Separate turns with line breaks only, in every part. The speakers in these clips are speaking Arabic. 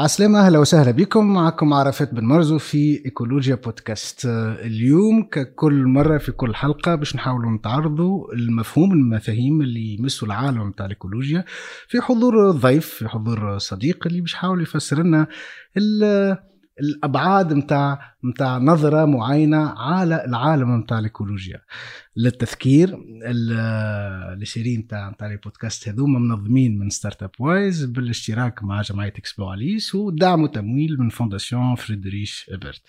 عسلامة أهلا وسهلا بكم. معكم عرفات بن مرزو في إيكولوجيا بودكاست. اليوم ككل مرة في كل حلقة باش نحاولوا نتعرضوا المفهوم المفاهيم اللي يمسوا العالم نتاع الإيكولوجيا في حضور ضيف في حضور صديق اللي باش يحاول يفسر لنا الأبعاد نتاع نتاع نظرة معينة على العالم نتاع الإيكولوجيا. للتذكير ال série نتاع نتاع البودكاست هذوما منظمين من startup Wise بالاشتراك مع جمعية اكسبلو اليس ودعم وتمويل من fondation Friedrich Ebert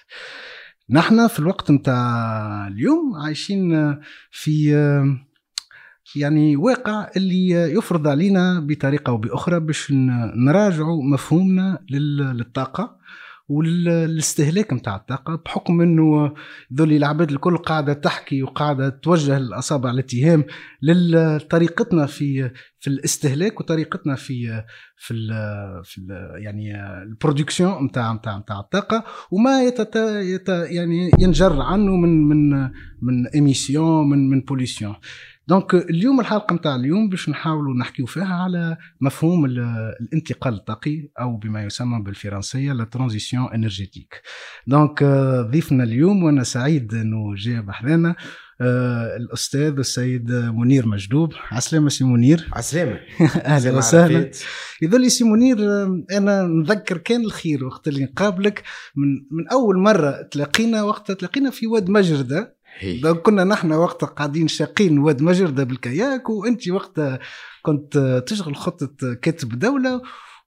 نحن في الوقت نتاع اليوم عايشين في يعني واقع اللي يفرض علينا بطريقة أو بأخرى باش نراجعوا مفهومنا للطاقة. والاستهلاك نتاع الطاقة بحكم إنه ذولي العباد الكل قاعدة تحكي وقاعدة توجه الأصابع الاتهام لطريقتنا في في الاستهلاك وطريقتنا في في ال في ال يعني ال production نتاع نتاع نتاع الطاقة. وما يتت يت يعني ينجر عنه من من من émissions من من pollution donc اليوم الحلقة نتاع اليوم باش نحاولوا نحكيو فيها على مفهوم الانتقال الطاقي أو بما يسمى بالفرنسية la transition énergétique. donc ضيفنا اليوم وأنا سعيد إنه جاء بحذانا آه الأستاذ السيد منير مجدوب. عسلامة سي منير.
عسلامة
أهلا وسهلا. يظل سي منير أنا نذكر كان الخير وقت اللي نقابلك. من من أول مرة تلاقينا وقت تلاقينا في واد مجردة. donc كنا نحن وقتها قاعدين شاقين واد مجردة بالكياك وانت وقتها كنت تشغل خطة كاتب دولة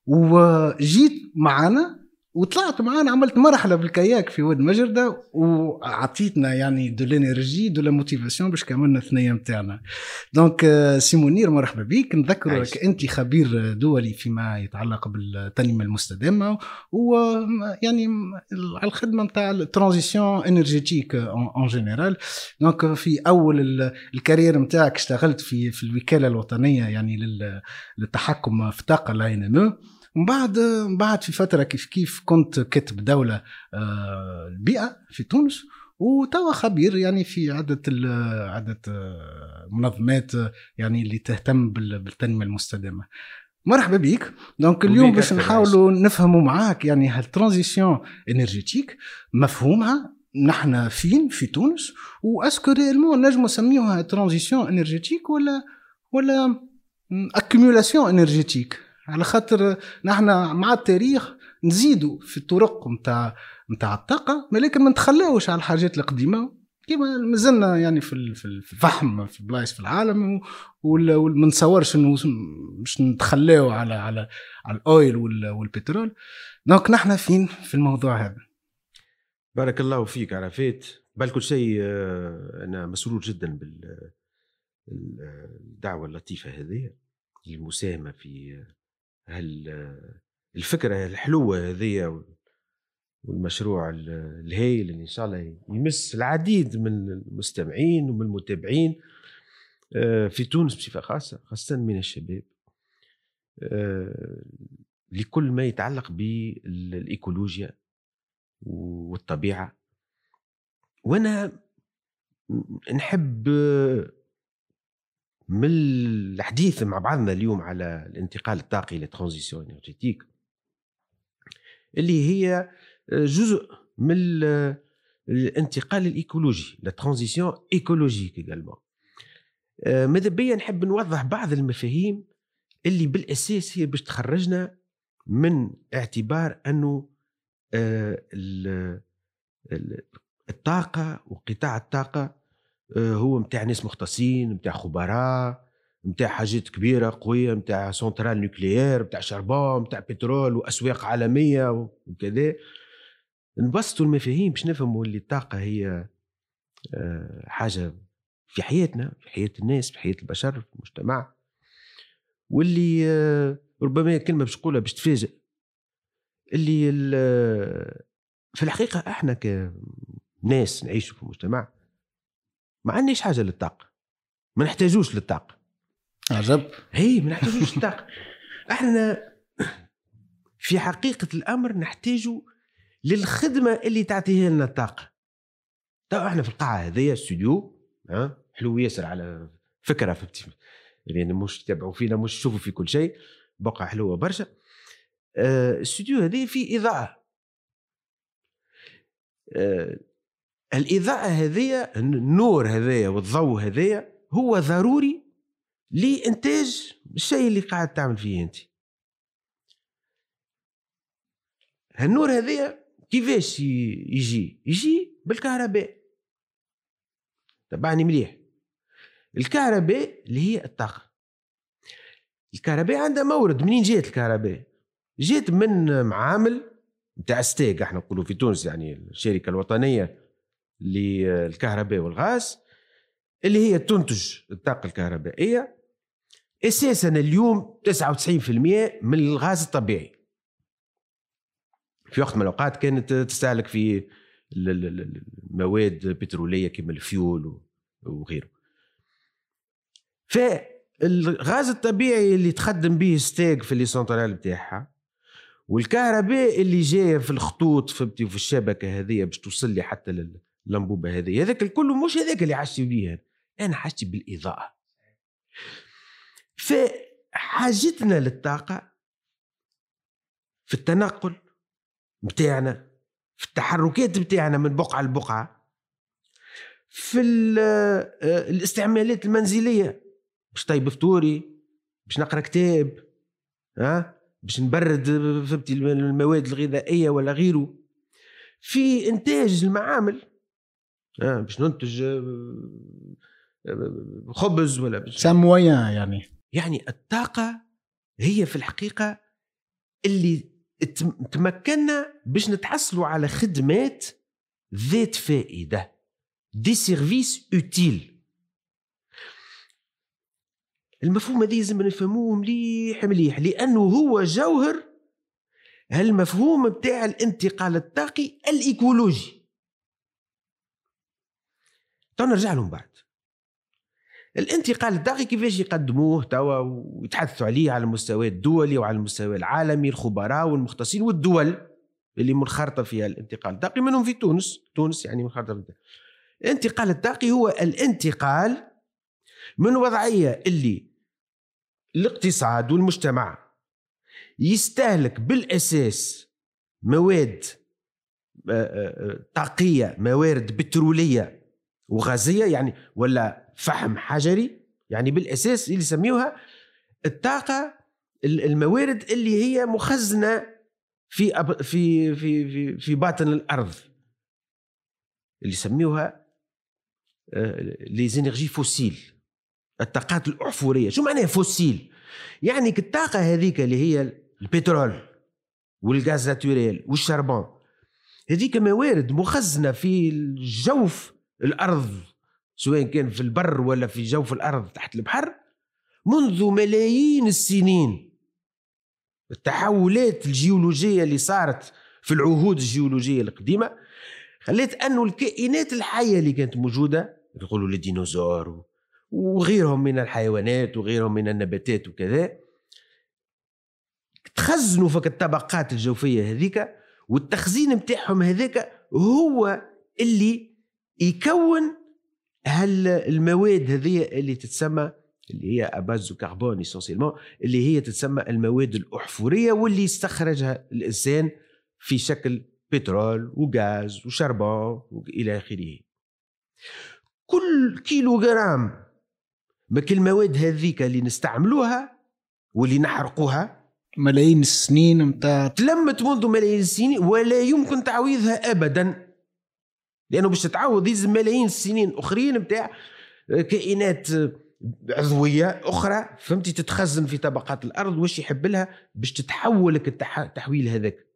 وجيت معنا وطلعت معانا عملت مرحلة بالكياك في واد مجردة وعطيتنا يعني de l'énergie de la motivation باش كملنا الثنية نتاعنا donc سي منير مرحبا بك. نذكرك أنت خبير دولي فيما يتعلق بالتنمية المستدامة ويعني على الخدمة نتاع ال transition énergétique en général donc في أول ال carrière نتاعك اشتغلت في في الوكالة الوطنية يعني للتحكم في الطاقه لا ان ومن بعد من بعد في فترة كيف كيف كنت كاتب دولة آه، البيئة في تونس وتوا خبير يعني في عدة عدة آه، منظمات يعني اللي تهتم بالتنمية المستدامة. مرحبا بك. donc اليوم باش نحاولوا نفهموا معاك يعني هال transition énergétique مفهومها نحن فين؟ في تونس. و est-ce que réellement نجموا نسميوها transition énergétique ولا ولا accumulation énergétique على خاطر نحن مع التاريخ نزيدوا في الطرق نتاع نتاع الطاقة ولكن ما نتخلاوش على الحاجات القديمة. كيما مازلنا يعني في في الفحم في بلايص في العالم وما نتصورش إنه مش نتخلاو على على على الأويل والبترول. donc نحن فين في الموضوع هذا؟
بارك الله فيك عرفات. بل كل شيء آه، أنا مسرور جدا بالدعوه اللطيفة هذه المساهمة في هال الفكرة الحلوة هذيا والمشروع الهايل اللي إن شاء الله يمس العديد من المستمعين ومن المتابعين آه، في تونس بصفة خاصة خاصة من الشباب آه، لكل ما يتعلق بالايكولوجيا والطبيعة. وأنا نحب من الحديث مع بعضنا اليوم على الانتقال الطاقي لل transition énergétique اللي هي جزء من الانتقال الإيكولوجي la transition écologique également ماذا بيا نحب نوضح بعض المفاهيم اللي بالأساس هي باش تخرجنا من اعتبار أنه آه، الطاقة وقطاع الطاقة آه، هو نتاع ناس مختصين نتاع خبراء نتاع حاجات كبيرة قوية نتاع centrales nucléaires نتاع charbon نتاع بترول وأسواق عالمية وكذا. نبسطوا المفاهيم باش نفهموا اللي الطاقة هي آه، حاجة في حياتنا في حياة الناس في حياة البشر في المجتمع. واللي آه، ربما كلمة باش نقولها باش تفاجئ. اللي في الحقيقة إحنا كناس نعيش في مجتمع ما عندناش حاجة للطاقة. ما نحتاجوش للطاقة.
عجب.
هي ما نحتاجوش للطاقة. إحنا في حقيقة الأمر نحتاج للخدمة اللي تعطيها لنا الطاقة. تو إحنا في القاعة هذيا استوديو ها حلو ياسر على فكرة فهمتي؟ يعني مش تتابعوا فينا مش تشوفوا في كل شيء. بقعة حلوة برشا. آه، الاستوديو هذه فيه إضاءة. آه، الإضاءة هذه النور هذايا والضوء هذايا هو ضروري لإنتاج الشيء اللي قاعد تعمل فيه أنت. هالنور هذايا كيفاش يجي؟ يجي بالكهرباء. تبعني مليح. الكهرباء اللي هي الطاقة. الكهرباء عندها مورد منين جات الكهرباء؟ جات من معامل نتاع ستيك إحنا نقولوا في تونس يعني الشركة الوطنية للكهرباء والغاز اللي هي تنتج الطاقة الكهربائية. أساسا اليوم 99% من الغاز الطبيعي. في وقت من الأوقات كانت تستهلك في المواد بترولية كما الفيول وغيره. فالغاز الطبيعي اللي تخدم به ستاغ في les centrales بتاعها والكهرباء اللي جاية في الخطوط فهمتي في الشبكة هذه باش توصل لي حتى للانبوبه هذه هذاك الكل مش هذاك اللي حاجتي بيه أنا حاجتي بالإضاءة. فحاجتنا للطاقة في التنقل بتاعنا في التحركات بتاعنا من بقعة لبقعة في آه، الاستعمالات المنزلية. باش طيب فطوري باش نقرأ كتاب ها؟ باش نبرد فهمتي المواد الغذائية ولا غيره. في إنتاج المعامل ها باش ننتج آه، آه، خبز ولا
سامويان يعني.
يعني الطاقة هي في الحقيقة اللي تمكنا باش نتحصلوا على خدمات ذات فائدة des services utiles المفهوم هذا لازم نفهموه مليح مليح لأنه هو جوهر هالمفهوم بتاع الانتقال الطاقي الإيكولوجي. تو نرجع لهم بعد. الانتقال الطاقي كيفاش يقدموه توا ويتحدثوا عليه على المستوى الدولي وعلى المستوى العالمي الخبراء والمختصين والدول اللي منخرطة فيها الانتقال الطاقي منهم في تونس. تونس يعني منخرطة في الانتقال. الطاقي هو الانتقال من وضعية اللي الاقتصاد والمجتمع يستهلك بالأساس مواد آه، آه، آه، طاقية موارد بترولية وغازية يعني ولا فحم حجري يعني بالأساس اللي يسميوها الطاقة الموارد اللي هي مخزنة في في في في, في باطن الأرض. اللي يسميوها les énergies fossiles الطاقات الأحفورية. شو معناها fossile يعني الطاقة هذيك اللي هي البترول والغاز ناتوريل والشربون هذيك موارد مخزنة في الجوف الأرض سواء كان في البر ولا في جوف الأرض تحت البحر منذ ملايين السنين. التحولات الجيولوجية اللي صارت في العهود الجيولوجية القديمة خلت انه الكائنات الحية اللي كانت موجودة يقولوا الديناصور وغيرهم من الحيوانات وغيرهم من النباتات وكذا تخزنوا في الطبقات الجوفية هذيك والتخزين نتاعهم هذاك هو اللي يكون هالمواد هذه اللي تتسمى اللي هي à base carbone essentiellement اللي هي تتسمى المواد الأحفورية واللي يستخرجها الإنسان في شكل بترول وغاز و charbon إلى آخره. كل كيلو جرام من المواد هذيك اللي نستعملوها واللي نحرقوها
ملايين السنين متاع
تلمت منذ ملايين السنين ولا يمكن تعويضها ابدا. لأنه باش تتعوض يلزم ملايين السنين أخرين نتاع كائنات عضوية أخرى فهمتي؟ تتخزن في طبقات الأرض واش يحب لها باش تتحولك التحويل هذاك.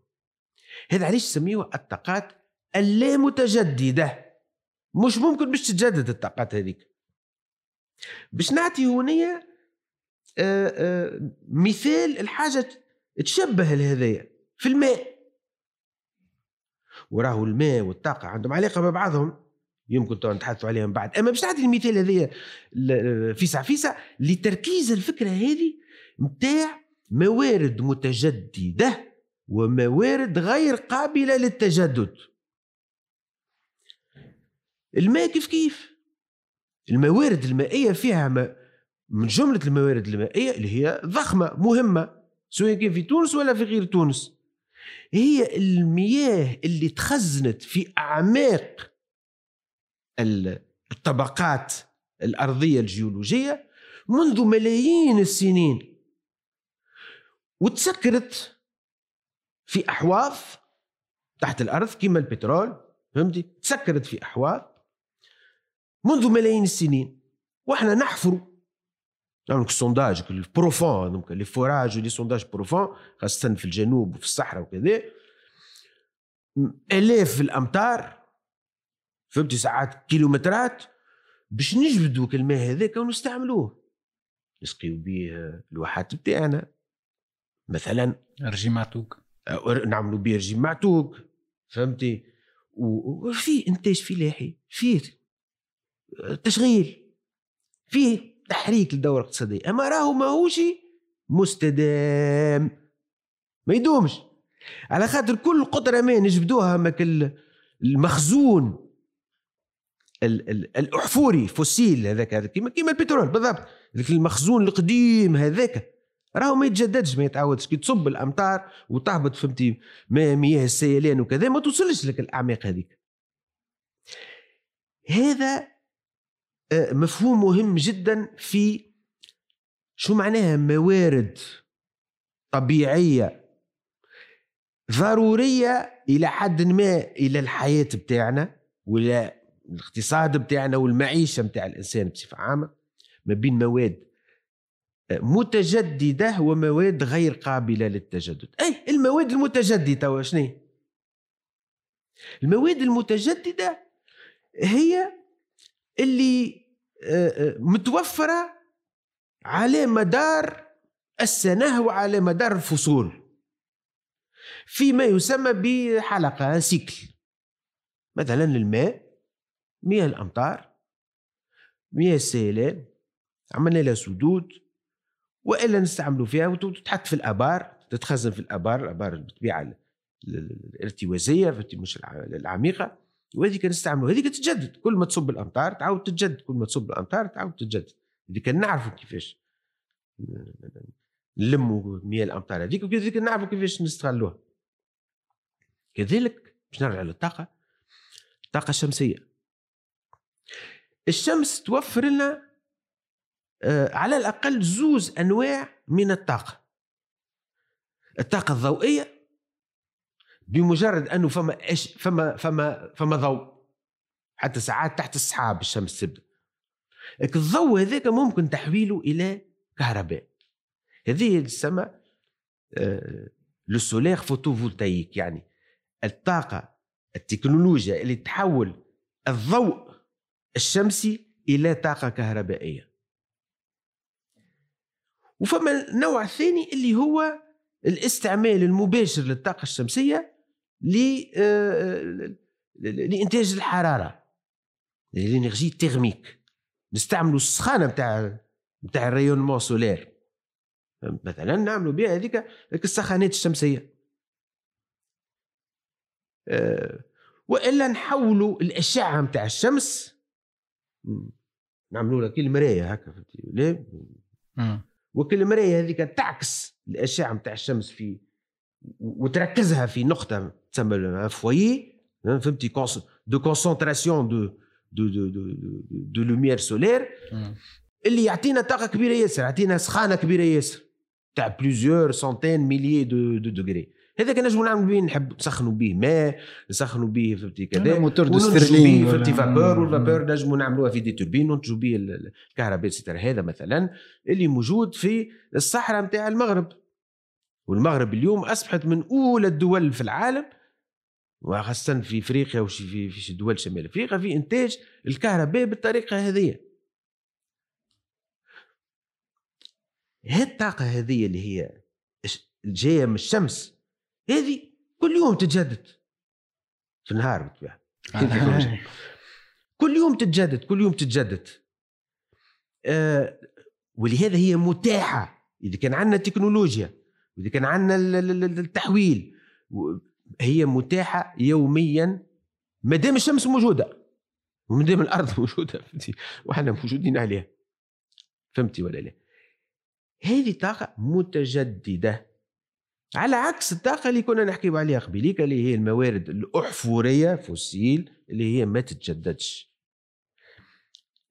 هذا علاش يسميوه الطاقات اللامتجددة. مش ممكن باش تتجدد الطاقات هذيك. باش نعطي هنا مثال الحاجة تشبه لهذايا. في الماء. وراه الماء والطاقة عندهم علاقة ببعضهم يمكن تو نتحدثوا عليهم بعد. أما باش نعطي المثال هذايا فيسع فيسع لتركيز الفكرة هذه نتاع موارد متجددة وموارد غير قابلة للتجدد. الماء كيف كيف؟ الموارد المائية فيها من جملة الموارد المائية اللي هي ضخمة مهمة سواء كان في تونس ولا في غير تونس. هي المياه اللي تخزنت في أعماق الطبقات الأرضية الجيولوجية منذ ملايين السنين وتسكرت في احواض تحت الأرض كما البترول فهمتي؟ تسكرت في احواض منذ ملايين السنين وإحنا نحفر نعمل ال sondages البروفون les forages و les sondages profonds خاصة في الجنوب وفي الصحراء وكذا الاف الامتار فهمتي ساعات كيلومترات باش نجبدوا الماء هذاك ونستعملوه نسقيو به الواحات بتاعنا مثلا
رجيم معتوق.
نعملوا به رجيم معتوق فهمتي؟ وفي إنتاج فلاحي فيه تشغيل فيه تحريك للدوره الاقتصاديه أما راهو ماهوش مستدام. ما يدومش. على خاطر كل قطره ما نجبدوها ماك المخزون الأحفوري fossile هذاك كيما كيما البترول بالضبط. ذاك المخزون القديم هذاك. راهو ما يتجددش ما يتعودش كي تصب الأمطار وتهبط فهمتي مياه السيلان وكذا ما توصلش لك الأعماق هذيك. هذا مفهوم مهم جدا في شو معناها موارد طبيعية ضرورية إلى حد ما إلى الحياة بتاعنا ولا الاقتصاد بتاعنا والمعيشة بتاع الإنسان بصفة عامة ما بين مواد متجددة ومواد غير قابلة للتجدد. اي المواد المتجددة شنو المواد المتجددة هي اللي آه، آه، متوفرة على مدار السنة وعلى مدار الفصول. فيما يسمى بحلقة سيكل. مثلا الماء مياه الأمطار مياه السيلان عملنا لها سدود وإلا نستعملوا فيها وتتحط في الآبار تتخزن في الآبار الآبار بالطبيعه الارتوازية مش العميقة. وهذيك نستعملوا هذيك تتجدد كل ما تصب الأمطار تعاود تتجدد كل ما تصب الأمطار تعاود تتجدد. هذيك نعرفوا كيفاش نلموا مياه الأمطار هذيك وكذلك نعرفوا كيفاش نستغلوها. كذلك باش نرجع للطاقة الطاقه الشمسيه الشمس توفر لنا آه، على الأقل زوز أنواع من الطاقة. الطاقة الضوئية بمجرد أنه فما إش فما فما فما ضوء. حتى ساعات تحت السحاب الشمس تبدأ. الضوء هذاك ممكن تحويله إلى كهرباء. هذه تسمى le solaire photovoltaïque يعني الطاقة التكنولوجيا اللي تحول الضوء الشمسي إلى طاقة كهربائية. وفما النوع الثاني اللي هو الاستعمال المباشر للطاقة الشمسية لإنتاج الحرارة. l'énergie thermique نستعملوا السخانة نتاع نتاع ال rayonnement solaire مثلا نعملوا بها هذيك السخانات الشمسية. آه، وإلا نحولوا الأشعة نتاع الشمس. نعملوا لها كي المراية هكا فهمتي؟ وكل مرايه هذيك تعكس الأشعة نتاع الشمس في وتركزها في نقطة. تسمى foyer فهمتي de concentration de de de de, lumière solaire اللي يعطينا طاقه كبيره ياسر يعطينا سخانه كبيره ياسر تاع plusieurs centaines milliers de de degrés هذاك نجمو نعملوا به نحب نسخنوا به ماء نسخنوا به فهمتي كذا
moteur de Stirling
فهمتي vapeur وال vapeur نجموا نعملوها في des turbines وننتجوا به الكهرباء ستر هذا مثلا اللي موجود في الصحراء نتاع المغرب والمغرب اليوم اصبحت من اولى الدول في العالم وخاصة في إفريقيا وفي في في دول شمال إفريقيا في إنتاج الكهرباء بالطريقة هذه. هذه الطاقة هذه اللي هي جاية من الشمس هذه كل يوم تتجدد. في النهار بالطبيعة. آه. كل يوم تتجدد كل يوم تتجدد. آه ولهذا هي متاحة. إذا كان عندنا تكنولوجيا واذا كان عندنا التحويل هي متاحة يوميا. ما دام الشمس موجودة. وما دام الأرض موجودة فهمتي؟ وحنا موجودين عليها. فهمتي ولا لا؟ هذه طاقة متجددة. على عكس الطاقة اللي كنا نحكيو عليها قبيليك اللي هي الموارد الأحفورية فوسيل اللي هي ما تتجددش.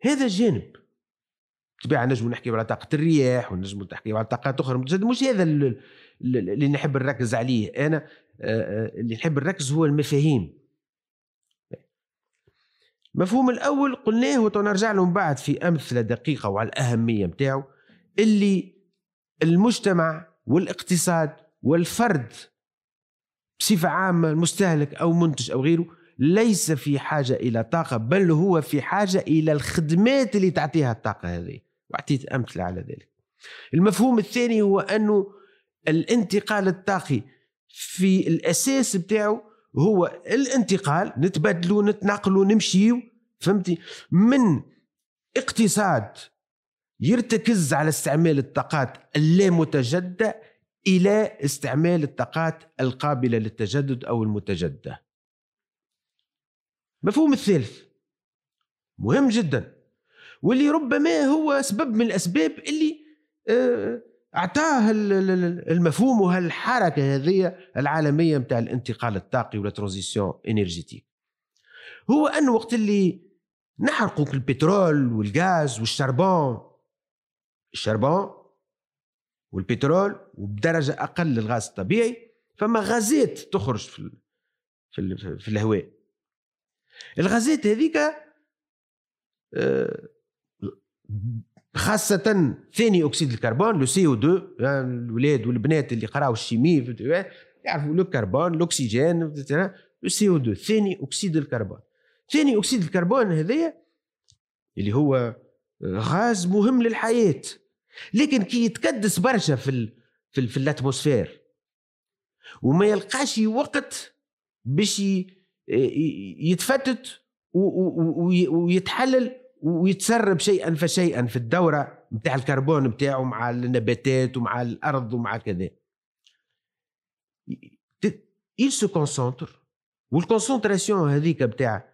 هذا جانب. طبيعة نجم نحكي على طاقة الرياح ونجم نحكي على طاقات أخرى مش هذا اللي نحب نركز عليه. أنا اللي نحب نركز هو المفاهيم. المفهوم الأول قلناه ونرجع له من بعد في أمثلة دقيقة وعلى الأهمية متاعه اللي المجتمع والاقتصاد والفرد بصفة عامة المستهلك أو منتج أو غيره ليس في حاجة إلى طاقة بل هو في حاجة إلى الخدمات اللي تعطيها الطاقة هذه. وأعطيت أمثلة على ذلك. المفهوم الثاني هو أنه الانتقال الطاقي في الأساس بتاعه هو الانتقال نتبادلوا نتنقلوا نمشيو فهمتي؟ من اقتصاد يرتكز على استعمال الطاقات اللامتجددة إلى استعمال الطاقات القابلة للتجدد أو المتجددة مفهوم الثالث. مهم جدا. واللي ربما هو سبب من الأسباب اللي آه، اعطاه المفهوم وهالحركة هذه العالمية نتاع الانتقال الطاقي ولا ترانزيسيون إنرجيتيك. هو انه وقت اللي نحرقوا البترول والغاز والشربون الشربون والبترول وبدرجة أقل الغاز الطبيعي فما غازات تخرج في في, في الهواء. الغازات هذيك آه، خاصة ثاني أكسيد الكربون le CO2 الولاد والبنات اللي قراوا ال chimie يعرفوا le carbone الأكسجين le CO2 ثاني أكسيد الكربون. ثاني أكسيد الكربون هذايا اللي هو غاز مهم للحياة لكن كي يتكدس برشا في ال في, في ال atmosphère وما يلقاش وقت باش يتفتت ويتحلل ويتسرب شيئا فشيئا في الدورة نتاع الكربون نتاعو مع النباتات ومع الأرض ومع كذا. il se concentre. وال concentration هذيك نتاع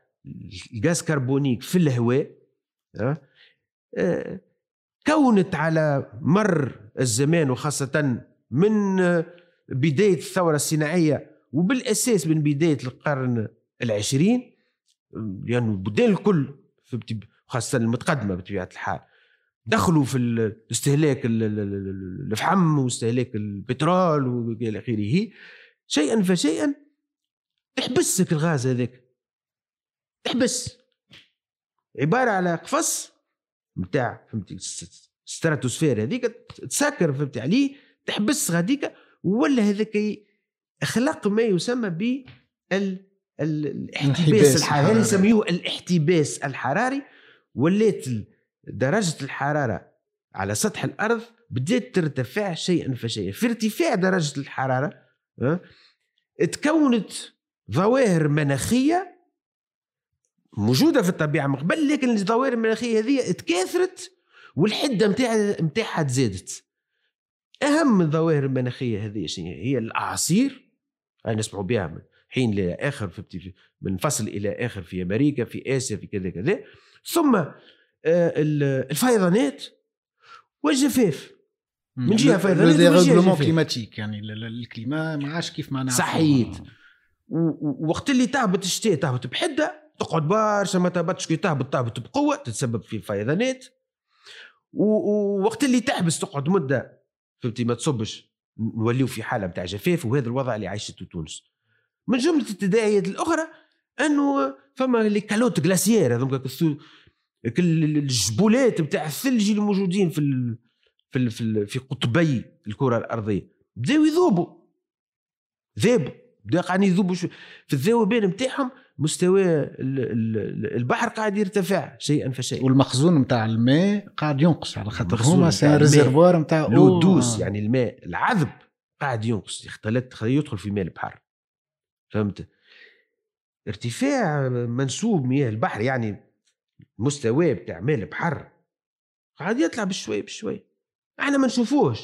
ال gaz carbonique في الهواء آه، كونت على مر الزمان وخاصة من بداية الثورة الصناعية وبالأساس من بداية القرن العشرين. لأنه يعني البلدان الكل خاصة المتقدمة بطبيعة الحال. دخلوا في استهلاك الفحم واستهلاك البترول وإلى آخره. شيئا فشيئا تحبسك الغاز هذاك. تحبس عبارة على قفص نتاع فهمتي ستراتوسفير هذيك تسكر فهمتي عليه تحبس غاديك ولا هذاك خلق ما يسمى ب الاحتباس الحراري. يسميوه الاحتباس الحراري. ولات درجة الحرارة على سطح الأرض بدأت ترتفع شيئا فشيئا. في ارتفاع درجة الحرارة تكونت ظواهر مناخية موجودة في الطبيعة من قبل لكن الظواهر المناخية هذه تكاثرت والحدة متاعها تزادت. أهم من الظواهر المناخية هذه هي الأعاصير نسمعوا بها من حين لآخر في من فصل إلى آخر في أمريكا في آسيا في كذا كذا. ثم آه، الفيضانات والجفاف.
من جهة فيضانات من جهة climatique يعني ال climat ما عادش كيف ما
نعرف صحيت. وقت اللي تهبط الشتاء تهبط بحدة تقعد برشا ما تهبطش. كي تهبط تهبط بقوة تتسبب في فيضانات ووقت اللي تحبس تقعد مدة فهمتي؟ ما تصبش. نوليو في حالة نتاع جفاف وهذا الوضع اللي عايشته تونس. من جملة التداعيات الأخرى انه فما les calottes glaciaires هذوك الجبولات بتاع الثلج اللي موجودين في ال في ال في, ال في قطبي الكرة الأرضية. بداو يذوبوا. ذابوا. بداو قاعدين يذوبوا في الذوبان نتاعهم مستوى البحر قاعد يرتفع شيئا فشيئا.
والمخزون نتاع الماء قاعد ينقص على خاطر هما ريزرفوار نتاع
لو دوس يعني الماء العذب قاعد ينقص يختلط يدخل في ماء البحر. فهمت؟ ارتفاع منسوب مياه البحر يعني مستواه بتاع ماء البحر. قاعد يطلع بشوي بشوي. إحنا ما نشوفوش.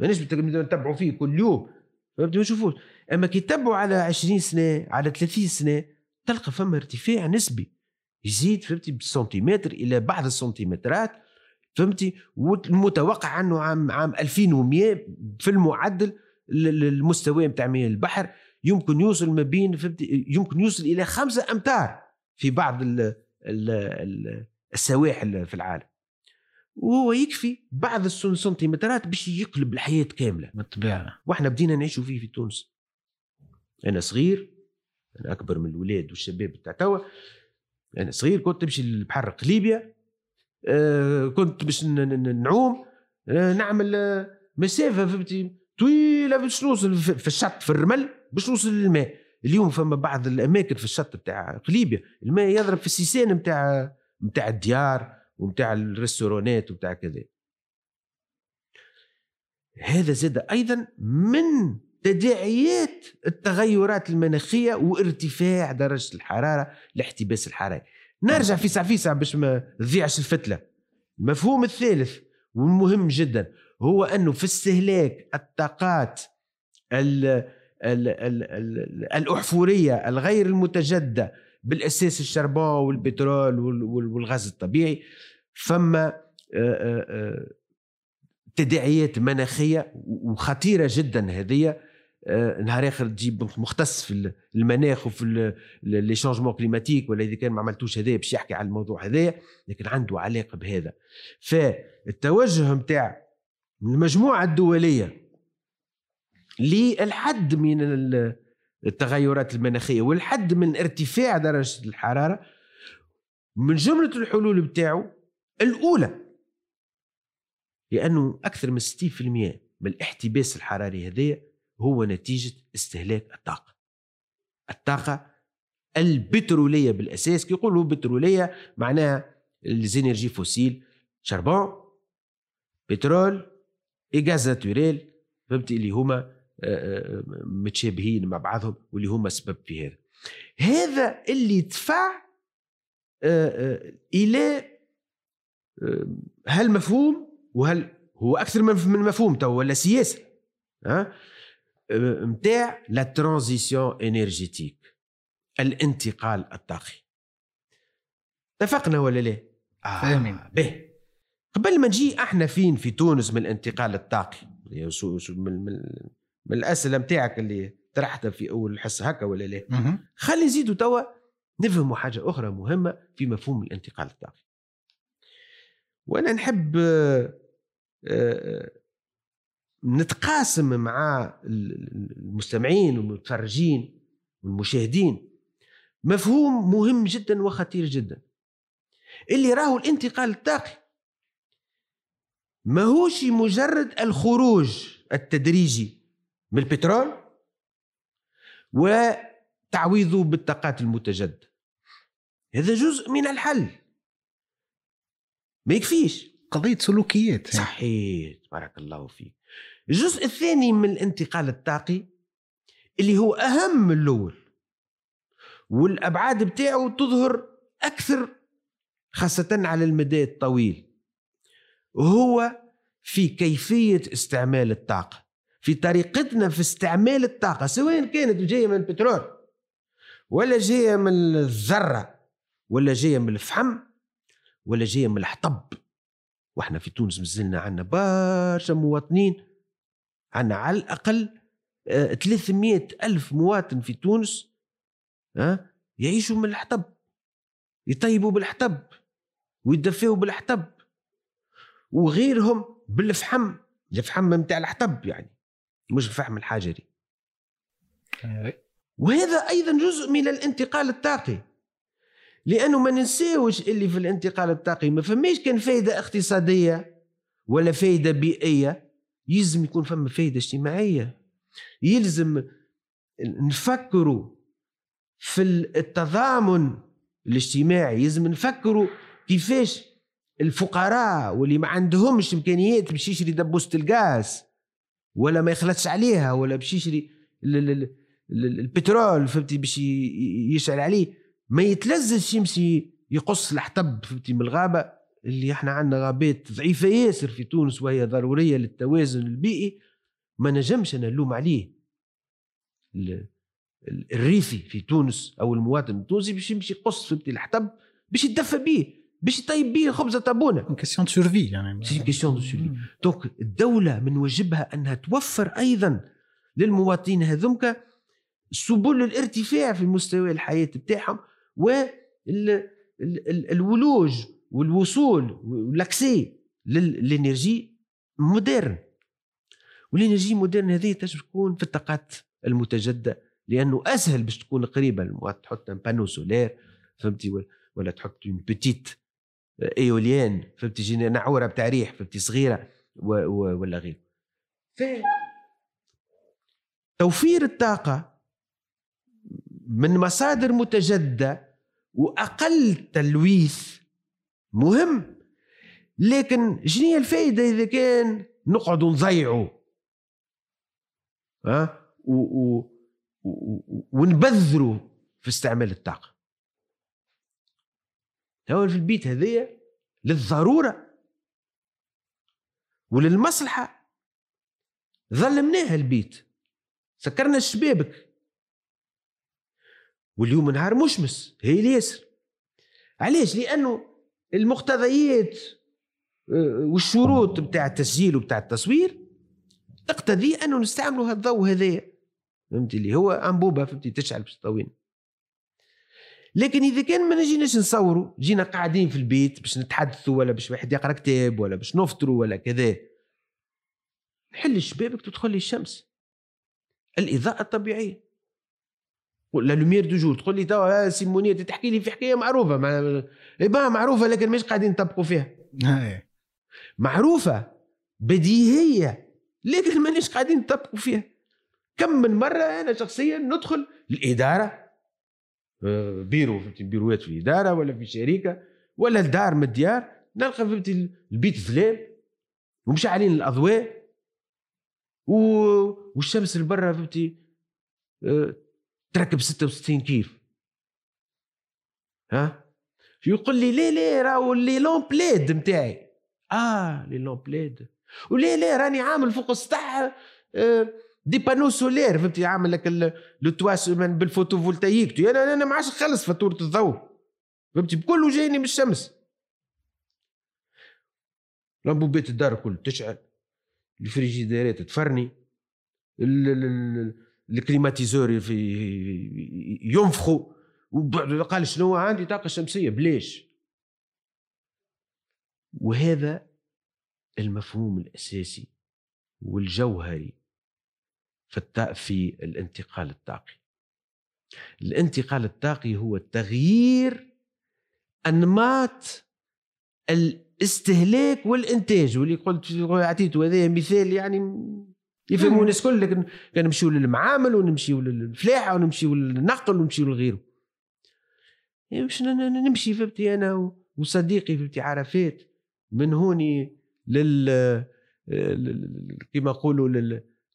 ماناش نتبعوا فيه كل يوم. ما نشوفوش. أما كي تتبعوا على 20 سنة على 30 سنة تلقى فما ارتفاع نسبي. يزيد فهمتي بالسنتيمتر إلى بعض السنتيمترات فهمتي؟ والمتوقع انه عام عام 2100 في المعدل المستوى نتاع مياه البحر. يمكن يوصل ما بين يمكن يوصل إلى خمسة أمتار في بعض ال ال ال السواحل في العالم. وهو يكفي بعض السنتيمترات باش يقلب الحياة كاملة.
بالطبيعه
وإحنا بدينا نعيشوا فيه في تونس. أنا صغير أنا أكبر من الولاد والشباب بتاع توا. أنا صغير كنت تمشي للبحر قليبيا آه كنت باش نعوم. آه نعمل آه مسافة فهمتي. طويله باش نوصل في الشط في الرمل باش نوصل للماء. اليوم فما بعض الأماكن في الشط بتاع قليبيا الماء يضرب في السيسان بتاع بتاع الديار وبتاع الريستورانات وبتاع كذا. هذا زاد أيضا من تداعيات التغيرات المناخية وارتفاع درجة الحرارة الاحتباس الحراري. نرجع في ساعة باش ما تضيعش الفتلة. المفهوم الثالث والمهم جدا هو أنه في استهلاك الطاقات ال ال ال ال الأحفورية الغير المتجددة بالأساس الشربون والبترول والغاز الطبيعي فما تداعيات مناخية وخطيرة جدا هذه نهار آخر تجيب مختص في المناخ وفي لي شونجمون كليماتيك ولا إذا كان ما عملتوش هذايا باش يحكي على الموضوع هذايا لكن عنده علاقة بهذا. فالتوجه نتاع المجموعة الدولية للحد من التغيرات المناخية والحد من ارتفاع درجة الحرارة من جملة الحلول بتاعه الأولى لأنه أكثر من 60% من الاحتباس الحراري هذايا هو نتيجة استهلاك الطاقة. الطاقة البترولية بالأساس كي يقولوا بترولية معناها les énergies fossiles charbon pétrole اي gaz naturel فهمتي؟ اللي هما متشابهين مع بعضهم واللي هما سبب في هذا. هذا اللي دفع إلى هل مفهوم وهل هو أكثر من مفهوم تو ولا سياسة ها؟ نتاع لا ترانزيسيون إنرجيتيك الانتقال الطاقي. اتفقنا ولا لا؟
آه فاهمين.
به. قبل ما نجي إحنا فين في تونس من الانتقال الطاقي من, من, من الأسئلة نتاعك اللي طرحتها في أول الحصة هكا ولا لا؟ خلي نزيدوا توا نفهموا حاجة أخرى مهمة في مفهوم الانتقال الطاقي وأنا نحب آه، آه، نتقاسم مع المستمعين والمتفرجين والمشاهدين مفهوم مهم جدا وخطير جدا. اللي راهو الانتقال الطاقي ماهوش مجرد الخروج التدريجي من البترول وتعويضه بالطاقات المتجددة. هذا جزء من الحل. ما يكفيش.
قضية سلوكيات.
صحيح. بارك الله فيك. الجزء الثاني من الانتقال الطاقي اللي هو أهم من الأول والأبعاد بتاعه تظهر أكثر خاصة على المدى الطويل. هو في كيفية استعمال الطاقة في طريقتنا في استعمال الطاقة سواء كانت جاية من البترول ولا جاية من الذرة ولا جاية من الفحم ولا جاية من الحطب. وإحنا في تونس مازلنا عندنا برشا مواطنين عندنا على الأقل 300 آه، ألف مواطن في تونس ها يعيشوا من الحطب يطيبوا بالحطب ويدفئوا بالحطب. وغيرهم بالفحم الفحم نتاع الحطب يعني مش الفحم الحجري وهذا أيضا جزء من الانتقال الطاقي. لأنه ما ننساوش اللي في الانتقال الطاقي ما فماش كان فايدة اقتصادية ولا فايدة بيئية يلزم يكون فما فايدة اجتماعية. يلزم نفكروا في التضامن الاجتماعي يلزم نفكروا كيفاش الفقراء واللي ما عندهمش إمكانيات باش يشري دبوسه الغاز ولا ما يخلصش عليها ولا باش يشري البترول فهمتي باش يشعل عليه. ما يتلزش يمشي يقص الحطب فهمتي من الغابة اللي إحنا عندنا غابات ضعيفة ياسر في تونس وهي ضرورية للتوازن البيئي. ما نجمش أنا نلوم عليه. الريفي في تونس أو المواطن التونسي باش يمشي يقص فهمتي الحطب باش يتدفى به باش يطيب به خبزه تابونه
question de survie يعني
c'est question de survie donc الدولة من واجبها أنها توفر أيضا للمواطنين هذومك سبل الارتفاع في مستوى الحياة بتاعهم والولوج والوصول وال accès لل énergie moderne. وال énergie moderne هذه تجب تكون في الطاقات المتجددة لأنه أسهل باش تكون قريبه تحط panneau solaire فهمتي؟ ولا تحط une petite إيوليان فهمتي نعوره بتاع ريح فهمتي صغيرة ولا غير. توفير الطاقة من مصادر متجددة وأقل تلويث مهم لكن شنو الفائده إذا كان نقعد نضيعوا؟ ها؟ و, ونبذروا في استعمال الطاقة. هو في البيت هذايا للضرورة وللمصلحة. ظلمناها البيت. سكرنا الشبابك واليوم نهار مشمس هي الياسر. علاش؟ لأنه المقتضيات آه، والشروط بتاع التسجيل وبتاع التصوير تقتضي أنه نستعملوا هذا الضوء هذايا. فهمتي؟ اللي هو أنبوبة فهمتي؟ تشعل باش تطوين لكن إذا كان ما نجيناش نصوروا جينا قاعدين في البيت باش نتحدثوا ولا باش واحد يقرأ كتاب ولا باش نفطروا ولا كذا. حل شبابك تدخل لي الشمس الإضاءة الطبيعية. لا لوميير دو جور تقول لي توا سيمونية تحكي لي في حكاية معروفة مع... إيه معروفة لكن مش قاعدين نطبقوا فيها. معروفة بديهية لكن مانيش قاعدين نطبقوا فيها. كم من مرة أنا شخصيا ندخل الاداره بيرو فهمتي بيروات في إدارة ولا في شركة ولا الدار من الديار نلقى فهمتي البيت ظلام ومشعلين الأضواء و... والشمس اللي برا فهمتي أه تركب 66 كيف. ها؟ يقول لي ليه ليه راهو les lampes LED نتاعي آه les lampes LED وليه ليه راني عامل فوق السطح آه des panneaux solaires فهمتي؟ عامل لك le toit ب ال photovoltaïque. أنا أنا ما عادش نخلص فاتورة الضوء فهمتي؟ بكله جايني من الشمس. لمبات الدار الكل تشعل. الفريجيديرات تفرني. ال climatiseur في ينفخوا قال شنو؟ عندي طاقة شمسية. بليش؟ وهذا المفهوم الأساسي والجوهري. في في الانتقال الطاقي الانتقال الطاقي هو تغيير أنماط الاستهلاك والإنتاج واللي قلت عطيته هذا مثال يعني يفهموا الناس الكل لكن نمشيو للمعامل ونمشيو للفلاحة ونمشيو للنقل ونمشيو لغيره. يعني باش نمشي فهمتي أنا وصديقي فهمتي عرفات من هوني لل كما نقولوا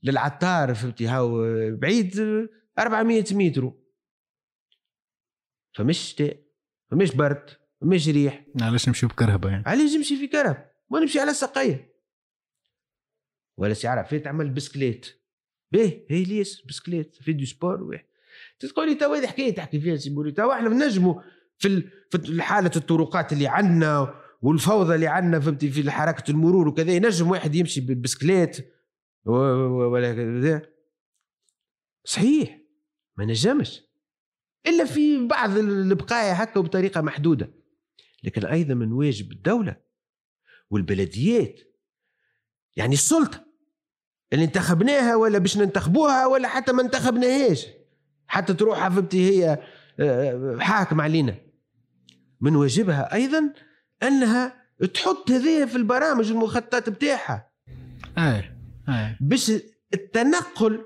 للعطار فهمتي؟ هاو بعيد 400 متر. فمش شتاء فمش برد فمش ريح.
علاش نمشي بكرهبة يعني؟
علاش نمشي في كرهب؟ ما نمشي على سقيه ولا سي عرفت عمل بسكليت؟ به هي ليس بسكليت. في دو سبور؟ واحد تقول لي توا هذه حكاية تحكي فيها سي بوري توا إحنا نجموا في في حالة الطرقات اللي عندنا والفوضى اللي عندنا فهمتي؟ في حركة المرور وكذا ينجم واحد يمشي بالبسكليت ولا صحيح ما نجمش إلا في بعض البقايا هكا وبطريقة محدودة. لكن أيضا من واجب الدولة والبلديات. يعني السلطة. اللي انتخبناها ولا باش ننتخبوها ولا حتى ما انتخبناهاش. حتى تروح فهمتي هي آه، حاكم علينا. من واجبها أيضا أنها تحط هذه في البرامج المخططات بتاعها.
اي
باش التنقل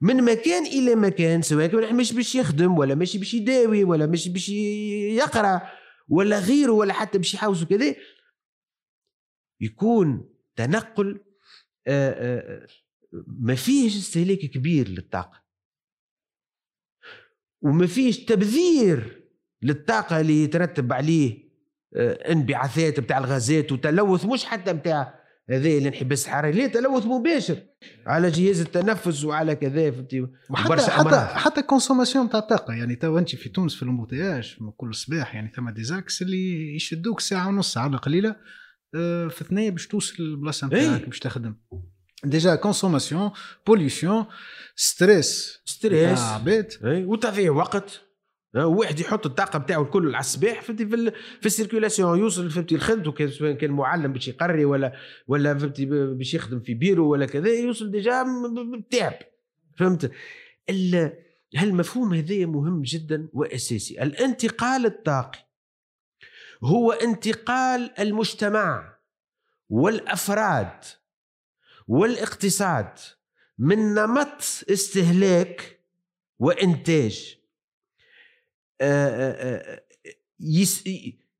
من مكان إلى مكان سواء كان مش باش يخدم ولا ماشي باش يداوي ولا مش باش يقرأ ولا غيره ولا حتى باش يحوس كذا يكون تنقل ما فيهش استهلاك كبير للطاقة. وما فيش تبذير للطاقة اللي يترتب عليه انبعاثات بتاع الغازات وتلوث مش حتى بتاع هذا اللي انحباس الحراري ليه؟ تلوث مباشر على جهاز التنفس وعلى كذا فهمتي؟
وحتى حتى حتى consommation تاع الطاقة. يعني تو انت في تونس في ال embouteillage كل صباح يعني ثم des axes اللي يشدوك ساعة ونص ساعة قليلة آه، في ثنيه باش توصل البلاصه نتاعك باش تخدم. déjà consommation pollution stress
stress
عباد
وتضيع وقت. واحد يحط الطاقة بتاعه الكل على الصباح فهمتي في, في ال circulation يوصل فهمتي سواء كان معلم باش يقري ولا ولا فهمتي باش يخدم في بيرو ولا كذا يوصل déjà تعب. فهمت؟ هالمفهوم هذا مهم جدا وأساسي؟ الانتقال الطاقي هو انتقال المجتمع والأفراد والاقتصاد من نمط استهلاك وإنتاج.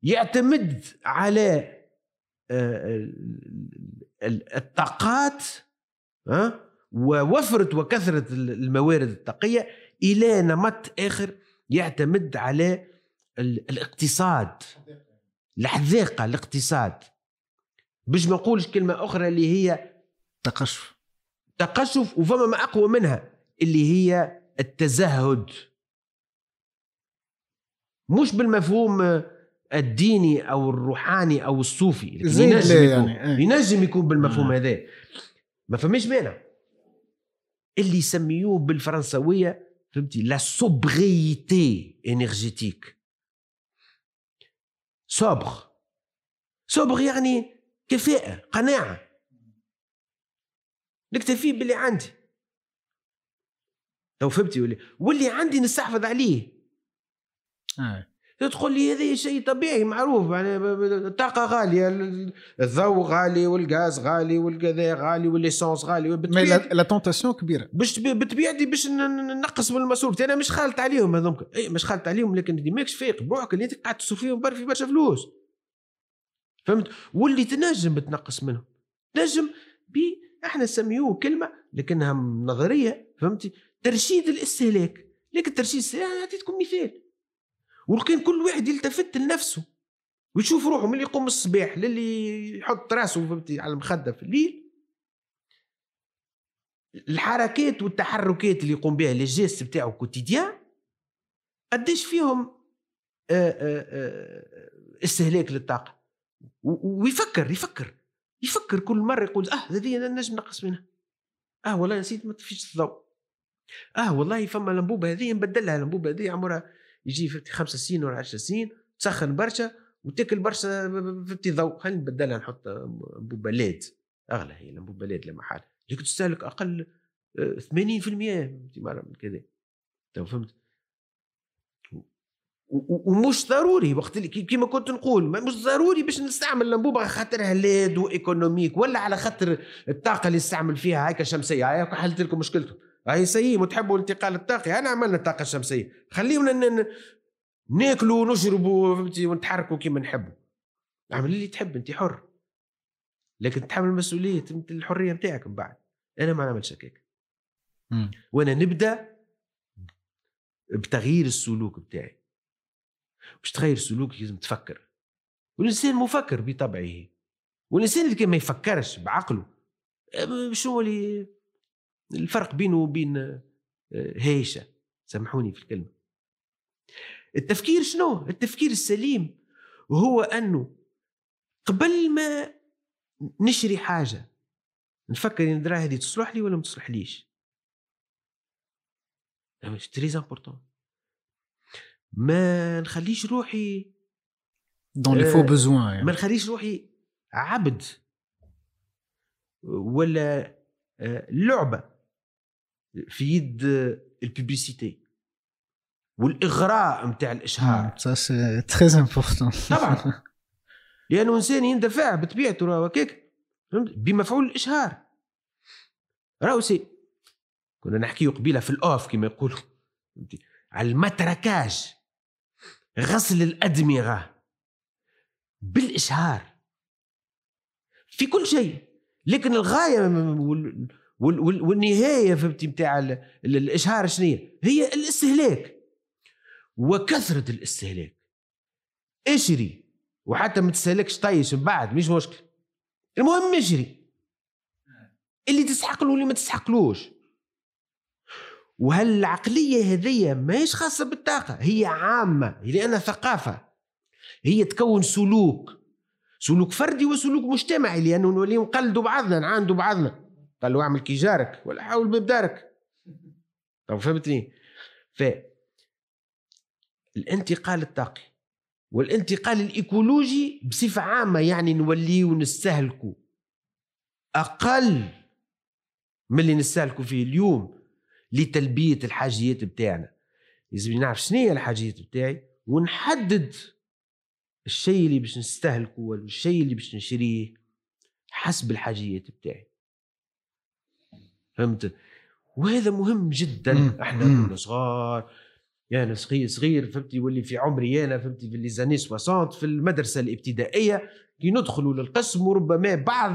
يعتمد على الطاقات ووفرة وكثرة الموارد الطاقية إلى نمط آخر يعتمد على الاقتصاد. الحذاقة الاقتصاد. باش ما نقولش كلمة أخرى اللي هي
تقشف.
تقشف وفما ما أقوى منها اللي هي التزهد. مش بالمفهوم الديني أو الروحاني أو الصوفي ينجم يكون يعني. ينجم يكون بالمفهوم آه. هذا. ما فماش مانع. اللي يسميوه بالفرنسويه فهمتي؟ la sobriété énergétique sobre sobre يعني كفاءة قناعة. نكتفي باللي عندي. لو فهمتي واللي واللي عندي نستحفظ عليه. آه. تقول لي هذا شيء طبيعي معروف يعني الطاقة غالية الضوء غالي والغاز غالي والكذا غالي و l'essence غالي
mais la tentation كبيرة.
باش بطبيعتي باش نقص من المصروف أنا مش خالط عليهم هذوك إي مش خالط عليهم لكن ماكش فايق بروحك اللي أنت قاعد تصرف فيهم في برشا فلوس. فهمت؟ واللي تنجم بتنقص منهم. تنجم بي إحنا نسميوه كلمة لكنها نظرية فهمتي؟ ترشيد الاستهلاك. لكن ترشيد الاستهلاك اعطيتكم مثال. ولكن كل واحد يلتفت لنفسه ويشوف روحه من اللي يقوم الصباح للي يحط راسه فهمتي على المخدة في الليل. الحركات والتحركات اللي يقوم بها les gestes بتاعه quotidiens قديش فيهم آه، آه، آه، استهلاك للطاقة. ويفكر يفكر يفكر كل مرة يقول آه هذه نجم نقص منها. آه والله نسيت ما تفيش الضوء. آه والله فما لمبوبة هذه نبدلها لمبوبة هذه عمرها يجي في خمس سنين ولا عشر سنين تسخن برشا وتاكل برشا في ضوء خلينا نبدلها نحط LED أغلى هي الانبوبه LED لمحل لكن تستهلك أقل 80% من كذا. فهمت؟ ومش ضروري وقت اللي كيما كنت نقول. مش ضروري باش نستعمل الانبوبه خاطرها LED و économique ولا على خاطر الطاقة اللي نستعمل فيها هيك شمسية. هيك حلت لكم مشكلتكم. هاي سيء وتحبوا الانتقال الطاقي أنا عملنا الطاقه الشمسيه خلينا ناكلوا ونشربوا فهمتي ونتحركوا كيما نحبوا. أعمل اللي تحب أنت حر. لكن تحمل مسؤوليه الحرية نتاعك من بعد. أنا ما نعملش هكاك. وأنا نبدأ بتغيير السلوك بتاعي باش تغير السلوك لازم تفكر. والإنسان مفكر بطبعه. والإنسان اللي ما يفكرش بعقله شنو اللي الفرق بينه وبين آه، هيشة. سامحوني في الكلمة. التفكير شنو؟ التفكير السليم هو أنه قبل ما نشري حاجة نفكر إن الدراهم هذه تصلح لي ولا ما تصلحليش très important ما نخليش روحي
dans les faux besoins
يعني. ما نخليش روحي عبد ولا آه، لعبة. في يد ال publicité والإغراء نتاع
الإشهار. c'est très important
طبعا. لأنه إنسان يندفع بطبيعته راهو هكاك. بمفعول الإشهار. راهو c'est كنا نحكيو قبيلة في ال off كما يقولوا. على ال matraquage. غسل الأدمغة. بالإشهار. في كل شيء. لكن الغاية والنهاية فهمتي نتاع الإشهار شنو هي الاستهلاك. وكثرة الاستهلاك. اشري وحتى ما تستهلكش طيش من بعد مش مشكل. المهم اشري اللي تسحق له واللي ما تسحقلوش وهالعقلية هذية ماهيش خاصة بالطاقة؟ هي عامة لأنها ثقافة. هي تكون سلوك. سلوك فردي وسلوك مجتمعي لأنه نولي نقلدوا بعضنا نعاندوا بعضنا. قال له اعمل كي جارك ولا حول باب دارك طب فهمتني؟ ف الانتقال الطاقي والانتقال الإيكولوجي بصفة عامة يعني نوليو نستهلكوا أقل من اللي نستهلكوا فيه اليوم لتلبية الحاجيات بتاعنا. لازم نعرف شنو هي الحاجيات بتاعي؟ ونحدد الشيء اللي باش نستهلكه ولا الشيء اللي باش نشريه حسب الحاجيات بتاعي. فهمت؟ وهذا مهم جدا. إحنا كنا صغار. يعني صغير صغير فهمتي يولي في عمري أنا فهمتي في ليزاني 60 في المدرسة الابتدائية. كي ندخلوا للقسم وربما بعض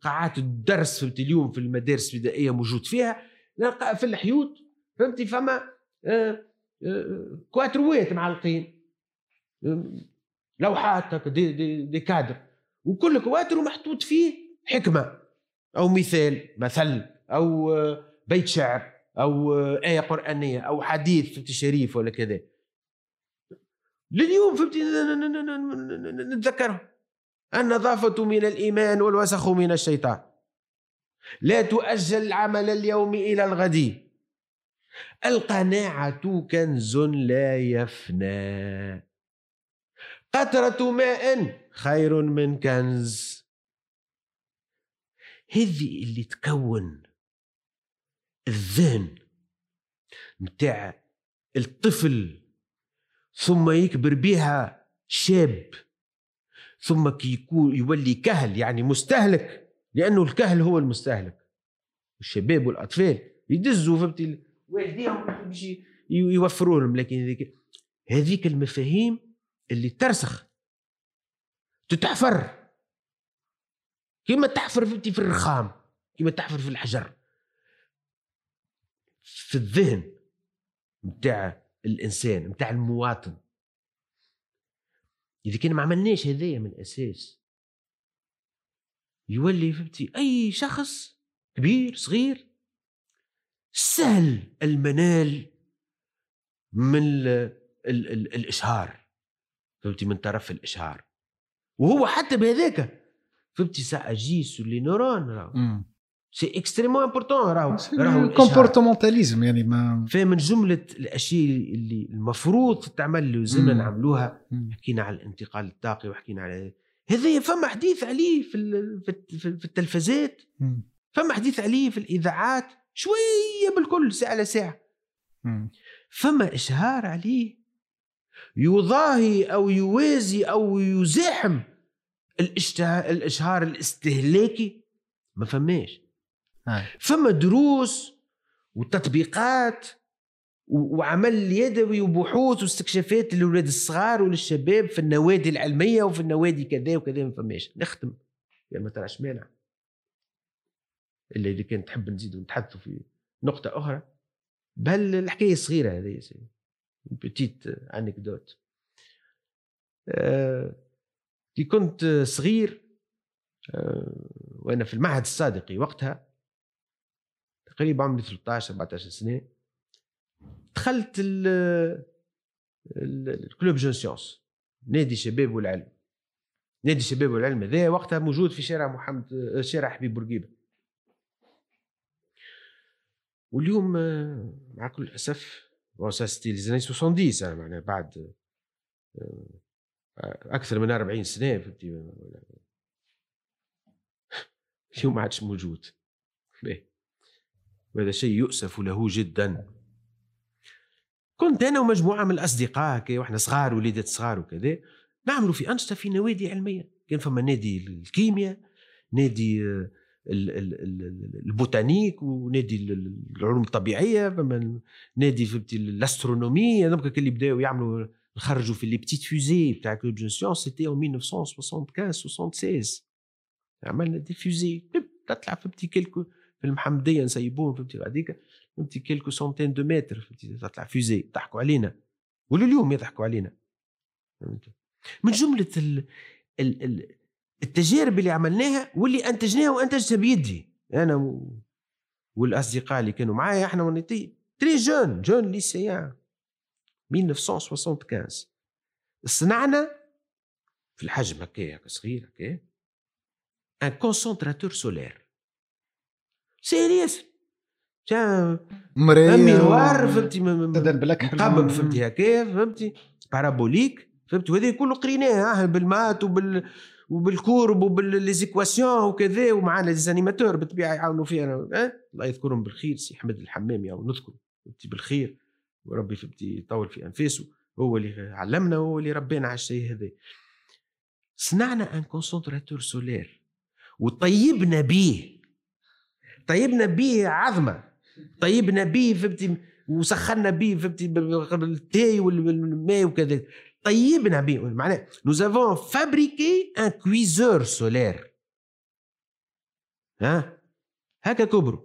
قاعات الدرس فهمتي اليوم في المدارس الابتدائية موجود فيها. نلقى في الحيوط فهمتي فما آه، آه، كواتروات معلقين. لوحات des, des, des cadres. وكل كواتر محطوط فيه حكمة أو مثال مثل. أو آه، بيت شعر أو آية قرآنية أو حديث في شريف ولا كذا. لليوم فهمتي نتذكرها. النظافة من الإيمان والوسخ من الشيطان. لا تؤجل العمل اليوم إلى الغد. القناعة كنز لا يفنى. قطرة ماء خير من كنز. هذه اللي تكون. الذهن متاع الطفل ثم يكبر بها شاب ثم كي يكون يولي كهل يعني مستهلك لأنه الكهل هو المستهلك. الشباب والأطفال يدزوا فهمتي؟ والديهم باش يوفروا لهم لكن هذيك المفاهيم اللي ترسخ تتحفر. كما تحفر فهمتي في الرخام كما تحفر في الحجر. في الذهن متاع الإنسان متاع المواطن. إذا كان ما عملناش هذايا من الأساس يولي فهمتي أي شخص كبير صغير سهل المنال من ال ال ال الإشهار. فهمتي؟ من طرف الإشهار. وهو حتى بهذاك فهمتي؟ ça agit sur les neurones راهو c'est extrêmement important راهو
راهو comportementalisme يعني ما
فمن جملة الأشياء اللي المفروض تعمل اللي لازمنا نعملوها حكينا على الانتقال الطاقي وحكينا على هذا فما حديث عليه في في التلفزات. فما حديث عليه في الإذاعات شوية بالكل ساعة على ساعة. فما إشهار عليه يضاهي أو يوازي أو يزاحم الإشهار الاستهلاكي. ما فماش. فما دروس وتطبيقات وعمل يدوي وبحوث واستكشافات للاولاد الصغار وللشباب في النوادي العلمية وفي النوادي كذا وكذا ما فماش. نختم. يعني ما تراش مانع. إلا إذا كان تحب نزيد نتحدثوا في نقطة أخرى. بل الحكاية صغيرة هذه بتيت انكدوت آه كي كنت صغير آه وأنا في المعهد الصادقي وقتها تقريبا عمري 13 14 سنة. دخلت ال club jeunes science نادي الشباب والعلم. نادي الشباب والعلم هذا وقتها موجود في شارع محمد شارع حبيب بورقيبة. واليوم مع كل الأسف bon ça c'était les 70 معناها بعد أكثر من 40 سنة فهمتي؟ اليوم ما عادش موجود. وهذا شيء يؤسف له جدا. كنت أنا ومجموعة من الأصدقاء كي وإحنا صغار وليدات صغار وكذا نعملوا في أنشطة في نوادي علمية. كان فما نادي الكيمياء نادي آه، ال botanique ونادي العلوم الطبيعية فما نادي فهمتي ال astronomie هذوك اللي بداوا يعملوا خرجوا في les petites fusées تاع club jeunes science c'était en 1975 76 عملنا des fusées تطلع فهمتي quelques في المحمديه نسيبوهم فهمتي؟ غاديك فهمتي؟ quelques centaines de mètres فهمتي؟ تطلع fusée يضحكوا علينا. ولليوم يضحكوا علينا. فهمت من جملة ال ال ال التجارب اللي عملناها واللي أنتجناها وأنتجتها بيدي. أنا و... والأصدقاء اللي كانوا معايا إحنا on était très jeunes jeunes lycéens. 1975 صنعنا في الحجم هكايا صغير هكايا un concentrateur solaire سهل ياسر
مرية
miroir فهمتي
مقبب
فهمتي هكايا فهمتي parabolique فهمتي وهذه كله قريناه بالمات وبال وبالكورب وبالليزيكواسيون وكذا ومعنا les animateurs بالطبيعه يعاونوا فينا أه؟ الله يذكرهم بالخير سي احمد الحمامي أو نذكر فهمتي بالخير. وربي فهمتي يطول في أنفاسه. هو اللي علمنا وهو اللي ربينا على الشيء هذا. صنعنا un concentrateur solaire وطيبنا به طيبنا به عظمة. طيبنا به فهمتي؟ وسخنا به فهمتي؟ بالتاي والماء وكذا. طيبنا به معناه nous avons fabriqué un cuiseur solaire. ها؟ هكا كبروا.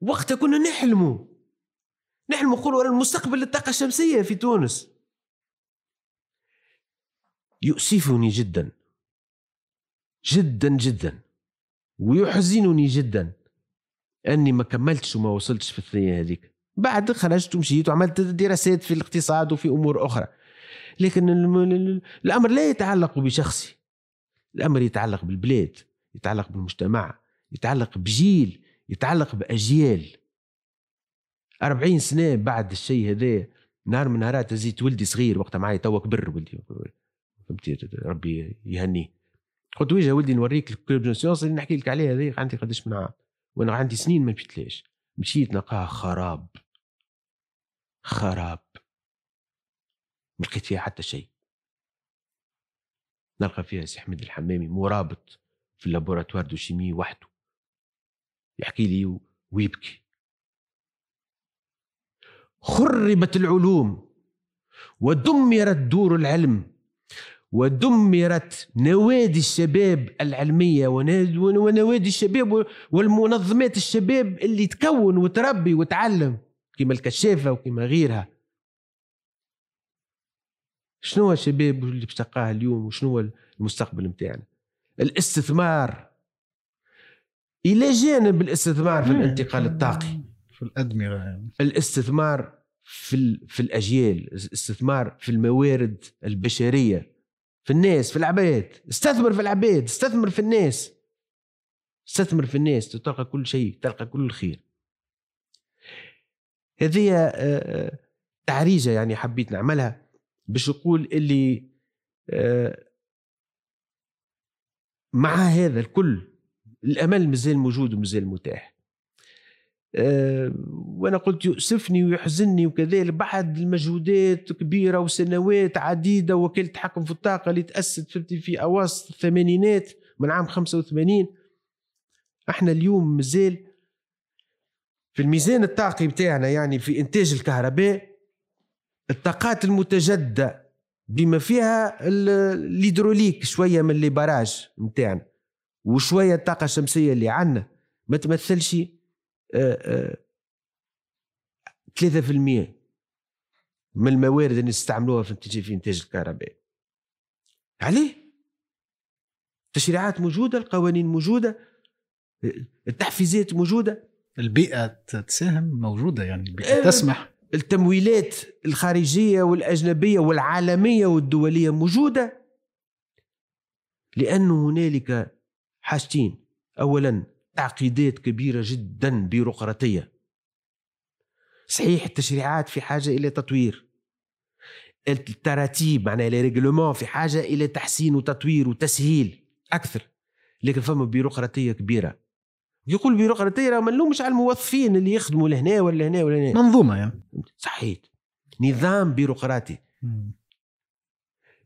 وقتها كنا نحلموا. نحلموا نقولوا المستقبل للطاقة الشمسية في تونس. يؤسفني جدا. جدا جدا. ويحزنني جدا أني ما كملتش وما وصلتش في الثانية هذيك. بعد خرجت ومشيت وعملت دراسات في الاقتصاد وفي أمور أخرى. لكن الأمر لا يتعلق بشخصي. الأمر يتعلق بالبلاد يتعلق بالمجتمع يتعلق بجيل يتعلق بأجيال. أربعين سنة بعد الشيء هذا نهار من نهارات زيت ولدي صغير وقتها معي توا كبر ولدي. فهمتي؟ ربي يهنيه. قلت ويجا ولدي نوريك ال club de science اللي نحكي لك عليه هذه عندي قداش من عام وأنا عندي سنين ما مشيتلاش مشيت نلقاها خراب. خراب. ما لقيت فيها حتى شيء. نلقى فيها سي حميد الحمامي مرابط في ال laboratoire de chimie وحده. يحكي لي ويبكي. خربت العلوم. ودمرت دور العلم. ودمرت نوادي الشباب العلمية ونوادي الشباب والمنظمات الشباب اللي تكون وتربي وتعلم كما الكشافة وكما غيرها. شنو الشباب اللي باش اليوم وشنو المستقبل نتاعنا الاستثمار. إلى جانب الاستثمار في الانتقال الطاقي.
في يعني.
الاستثمار في في الأجيال الاستثمار في الموارد البشرية. في الناس في العباد. استثمر في العباد استثمر في الناس. استثمر في الناس تلقى كل شيء تلقى كل الخير هذه آه، آه، تعريجة يعني حبيت نعملها باش نقول اللي آه، مع هذا الكل الأمل مازال موجود ومازال متاح. وأنا قلت يؤسفني ويحزنني وكذلك بعد المجهودات كبيرة وسنوات عديدة وكاله التحكم في الطاقة اللي تأسست في اواسط الثمانينات من عام 85 إحنا اليوم مازال في الميزان الطاقي بتاعنا يعني في إنتاج الكهرباء الطاقات المتجددة بما فيها الهيدروليك شوية من لي باراج نتاعنا وشوية الطاقة الشمسية اللي عندنا. ما تمثلش 3% من الموارد اللي نستعملوها في في إنتاج الكهرباء عليه؟ التشريعات موجودة القوانين موجودة التحفيزات موجودة.
البيئة تساهم موجودة يعني البيئة تسمح.
التمويلات الخارجية والأجنبية والعالمية والدولية موجودة. لأنه هنالك حاجتين. اولا تعقيدات كبيرة جدا بيروقراطية. صحيح التشريعات في حاجة إلى تطوير. التراتيب معناها لي في حاجة إلى تحسين وتطوير وتسهيل أكثر. لكن فما بيروقراطية كبيرة. يقول بيروقراطية راه ما نلومش على الموظفين اللي يخدموا لهنا ولا هنا ولا هنا.
منظومة يعني.
صحيت نظام بيروقراطي.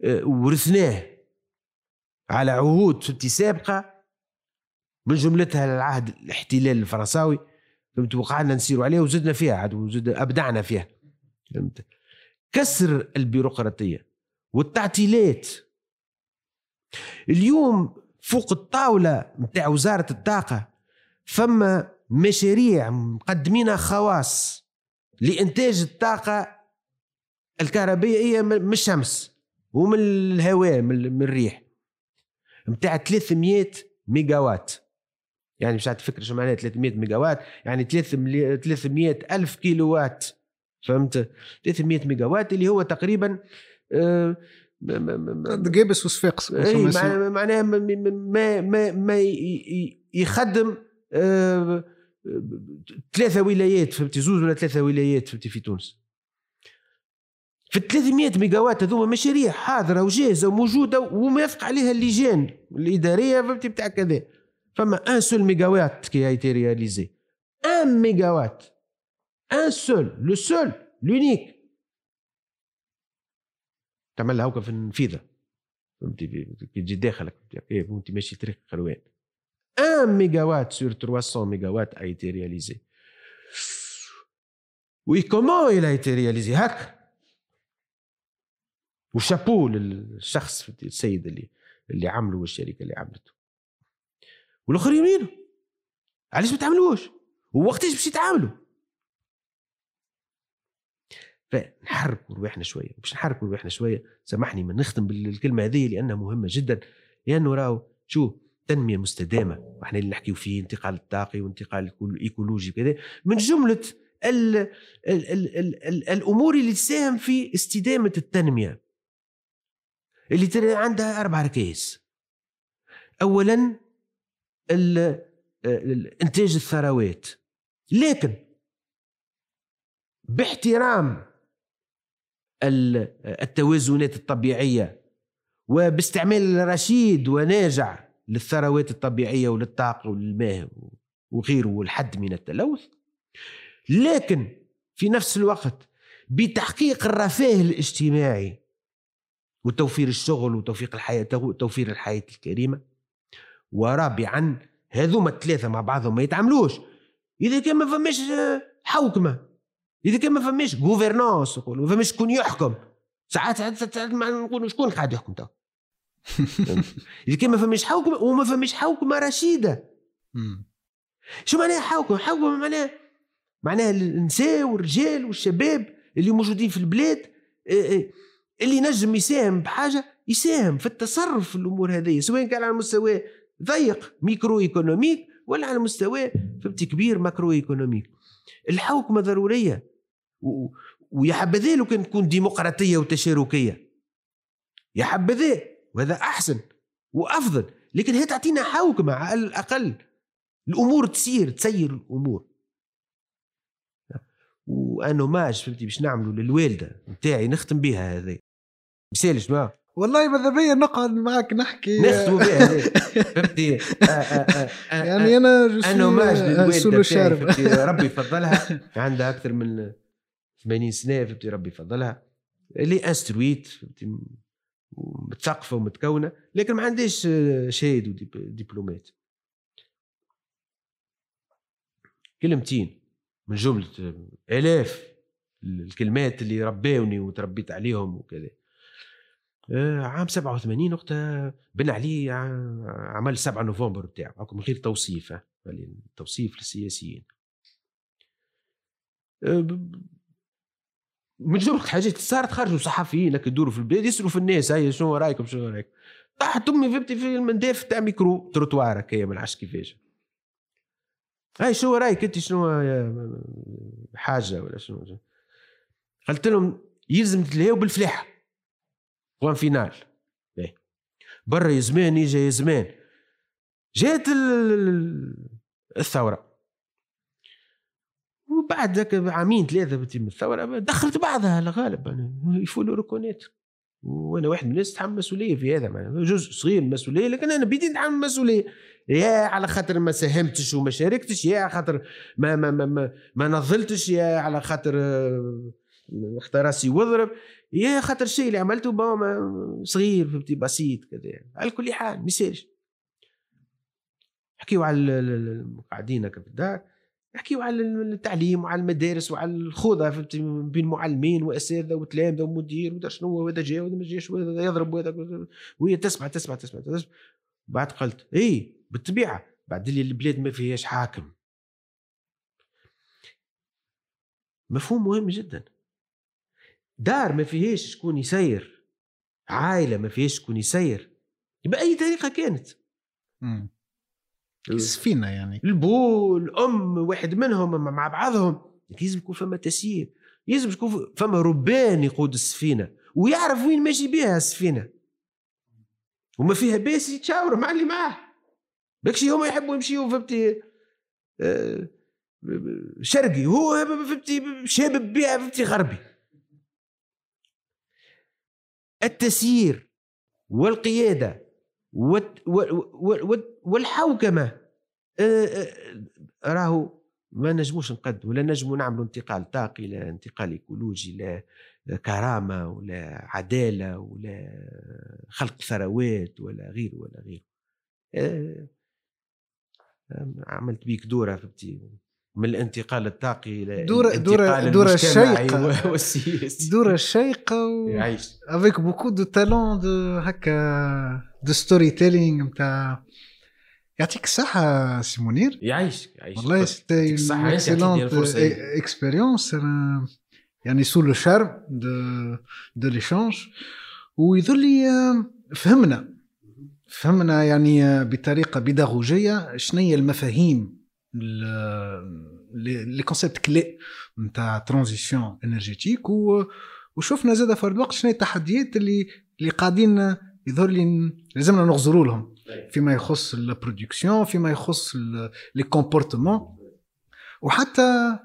أه ورثناه على عهود في سابقه من جملتها العهد الاحتلال الفرنساوي فهمت؟ وقعدنا نسيروا عليه وزدنا فيها عاد وزدنا أبدعنا فيها فهمت؟ كسر البيروقراطية والتعطيلات اليوم فوق الطاولة نتاع وزارة الطاقة فما مشاريع مقدمينها خواص لإنتاج الطاقة الكهربائيه من الشمس ومن الهواء من الريح نتاع 300 ميجا يعني مش فكره شو معناها 300 mégawatts يعني 300 ألف كيلو وات فهمت؟ 300 mégawatts اللي هو تقريبا
آه جيبس وصفاقس
معناها ما ما ما يخدم آه ثلاثة ولايات فهمتي؟ زوز ولا ثلاثة ولايات فهمتي؟ في تونس. في ال 300 mégawatts هذوما مشاريع حاضرة وجاهزة وموجودة وموافق عليها اللجان الإدارية فهمتي؟ بتاع كذا. فما un seul mégawatt qui était réalisé un mégawatt un seul le seul l'unique تعملها هكا في النفيذه فهمتي؟ كي تجي داخلك. فهمتي؟ ماشي طريق خلوان 1 mégawatt sur 300 mégawatts a été réalisé. Oui, comment il a réalisé؟ هكا وشابو للشخص السيد اللي اللي عمله والشركة اللي عملته. والاخرين وين علاش ما تعملوش ووقتاش باش يتعاملوا. فنحركوا رواحنا شوية. باش نحركوا رواحنا شوية سامحني ما نختم بالكلمة هذه لأنها مهمة جدا. لأنه راهو شو؟ التنميه المستدامه وإحنا اللي نحكيو فيه انتقال الطاقي وانتقال الإيكولوجي وكذا. من جملة ال ال ال ال ال الأمور اللي تساهم في استدامة التنمية. اللي عندها أربع ركائز. اولا إنتاج الثروات. لكن باحترام التوازنات الطبيعية وباستعمال رشيد وناجع للثروات الطبيعية وللطاقة وللماء وغيره والحد من التلوث لكن في نفس الوقت بتحقيق الرفاه الاجتماعي وتوفير الشغل وتوفيق الحياة توفير الحياة الكريمة ورابعا هذوما الثلاثة مع بعضهم ما يتعاملوش. إذا كان ما فماش حوكمه إذا كان ما فماش gouvernance ما فماش شكون يحكم. ساعات ساعات نقولوا شكون قاعد يحكم تو. إذا كان ما فماش حوكمه وما فماش حوكمه رشيدة. شو معناها حوكمه حوكمه معناها معناها النساء والرجال والشباب اللي موجودين في البلاد اللي نجم يساهم بحاجة يساهم في التصرف في الأمور هذه سواء كان على مستوى ضيق micro-économique ولا على مستوى فهمتي كبير macro-économique الحوكمة ضرورية ويا حبذا لو كان تكون ديمقراطية وتشاركية. يا حبذا وهذا أحسن وأفضل لكن هي تعطينا حوكمة على الأقل. الأمور تسير تسير الأمور. وأنا ماش فهمتي باش نعملوا للوالدة نتاعي نختم بها هذه. ما؟
والله ماذا بيا نقعد معك نحكي.
نختم بها فهمتي آه، آه،
آه، يعني أنا
أنا ماج للوالده ربي يفضلها. عندها أكثر من 80 سنة فهمتي ربي يفضلها. اللي انسترويت فهمتي متثقفه ومتكونة لكن ما عنديش شهاده ودبلومات كلمتين من جملة آلاف الكلمات اللي رباوني وتربيت عليهم وكذا. آه، عام 87 وقتها بن علي عمل 7 نوفمبر بتاعه من غير توصيف توصيف للسياسيين. آه، من جمله حاجات صارت خرجوا صحفيين لك يدوروا في البلاد يسألوا في الناس هاي شنو رأيكم شنو رايكم طاحت أمي فهمتي في المنداف تاع micro-trottoir هكايا ما نعرفش كيفاش. هاي شنو رأيك أنت شنو حاجة ولا شنو؟ قلت لهم يلزم تلهيو بالفلاحة. point final برا يا زمان يجي يا زمان جات الثوره وبعد ذاك عامين ثلاثة من الثوره دخلت بعضها الغالب يعني يفولوا ريكونيت وأنا واحد من الناس تحمل مسؤوليه في هذا جزء صغير من المسؤوليه لكن أنا بديت نتحمل مسؤوليه يا على خاطر ما ساهمتش وما شاركتش يا على خاطر ما ما ما ما, ما نظلتش يا على خاطر اخت راسي واضرب يا خاطر الشيء اللي عملته صغير فهمتي؟ بسيط كذا على كل حال ما حكيوا على المقعدين هكا في الدار نحكيو على التعليم وعلى المدارس وعلى الخوضة بين معلمين واساتذه وتلامذة ومدير ودا شنو وهذا جا وهذا ما جاش وهذا يضرب وهذا وهي تسمع تسمع تسمع, تسمع. بعد قلت اي بالطبيعة بعد اللي البلاد ما فيهاش حاكم. مفهوم مهم جدا. دار ما فيهاش شكون يسير عائله ما فيهاش شكون يسير. باي طريقة كانت.
السفينه يعني.
البو الام واحد منهم مع بعضهم. لازم يكون فما تسيير. لازم يكون فما ربان يقود السفينة ويعرف وين ماشي بها السفينة. وما فيها باس يتشاور مع اللي معاه. بكشي هما يحبوا يمشيوا فهمتي؟ آه، شرقي. هو فهمتي شاب بيع فهمتي غربي. التسيير والقيادة والحوكمة. آه، آه، راهو ما نجموش نقد ولا نجموا نعملوا انتقال طاقي لا انتقال إيكولوجي لا كرامة ولا عدالة ولا خلق ثروات ولا غيره ولا غيره آه، عملت بيك دورة فهمتي؟ من الانتقال الطاقي
إلى دورة دورة دورة الشيقة والسياسي دورة الشيقة و... يعيش. avec beaucoup de talent de هكا de storytelling نتاع يعطيك الصحة سي منير.
يعيشك
يعيشك والله c'était excellente expérience يعني c'est le charme de de l'échange ويظل فهمنا. فهمنا يعني بطريقة بيداغوجية. شنية المفاهيم؟ les concepts clés نتاع transition énergétique وشفنا زاد في الوقت شنو التحديات اللي اللي قاعدين يظهر لي لازمنا نغزروا لهم. فيما يخص ال production فيما يخص les comportements وحتى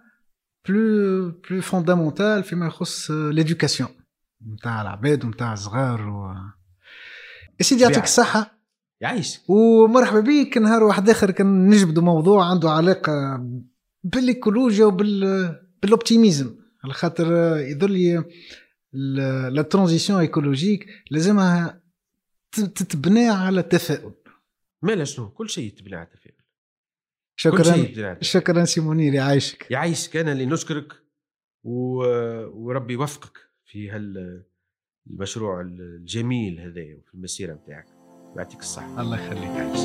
plus plus fondamental فيما يخص l'éducation نتاع العباد ونتاع الصغار و سيدي يعطيك الصحه
يعيش.
ومرحبا بك نهار واحد آخر كان نجبدوا موضوع عنده علاقة بالإيكولوجيا وبال بال optimisme على خاطر يظل la transition écologique لازمها تتبنى على التفاؤل.
مالا شنو؟ كل شيء يتبنى على التفاؤل.
شكرا شكرا سي منير يعيشك
يعيشك أنا اللي نشكرك و... وربي يوفقك في هالمشروع الجميل هذا وفي المسيرة نتاعك يعطيك الصحة.
الله يخليك عايش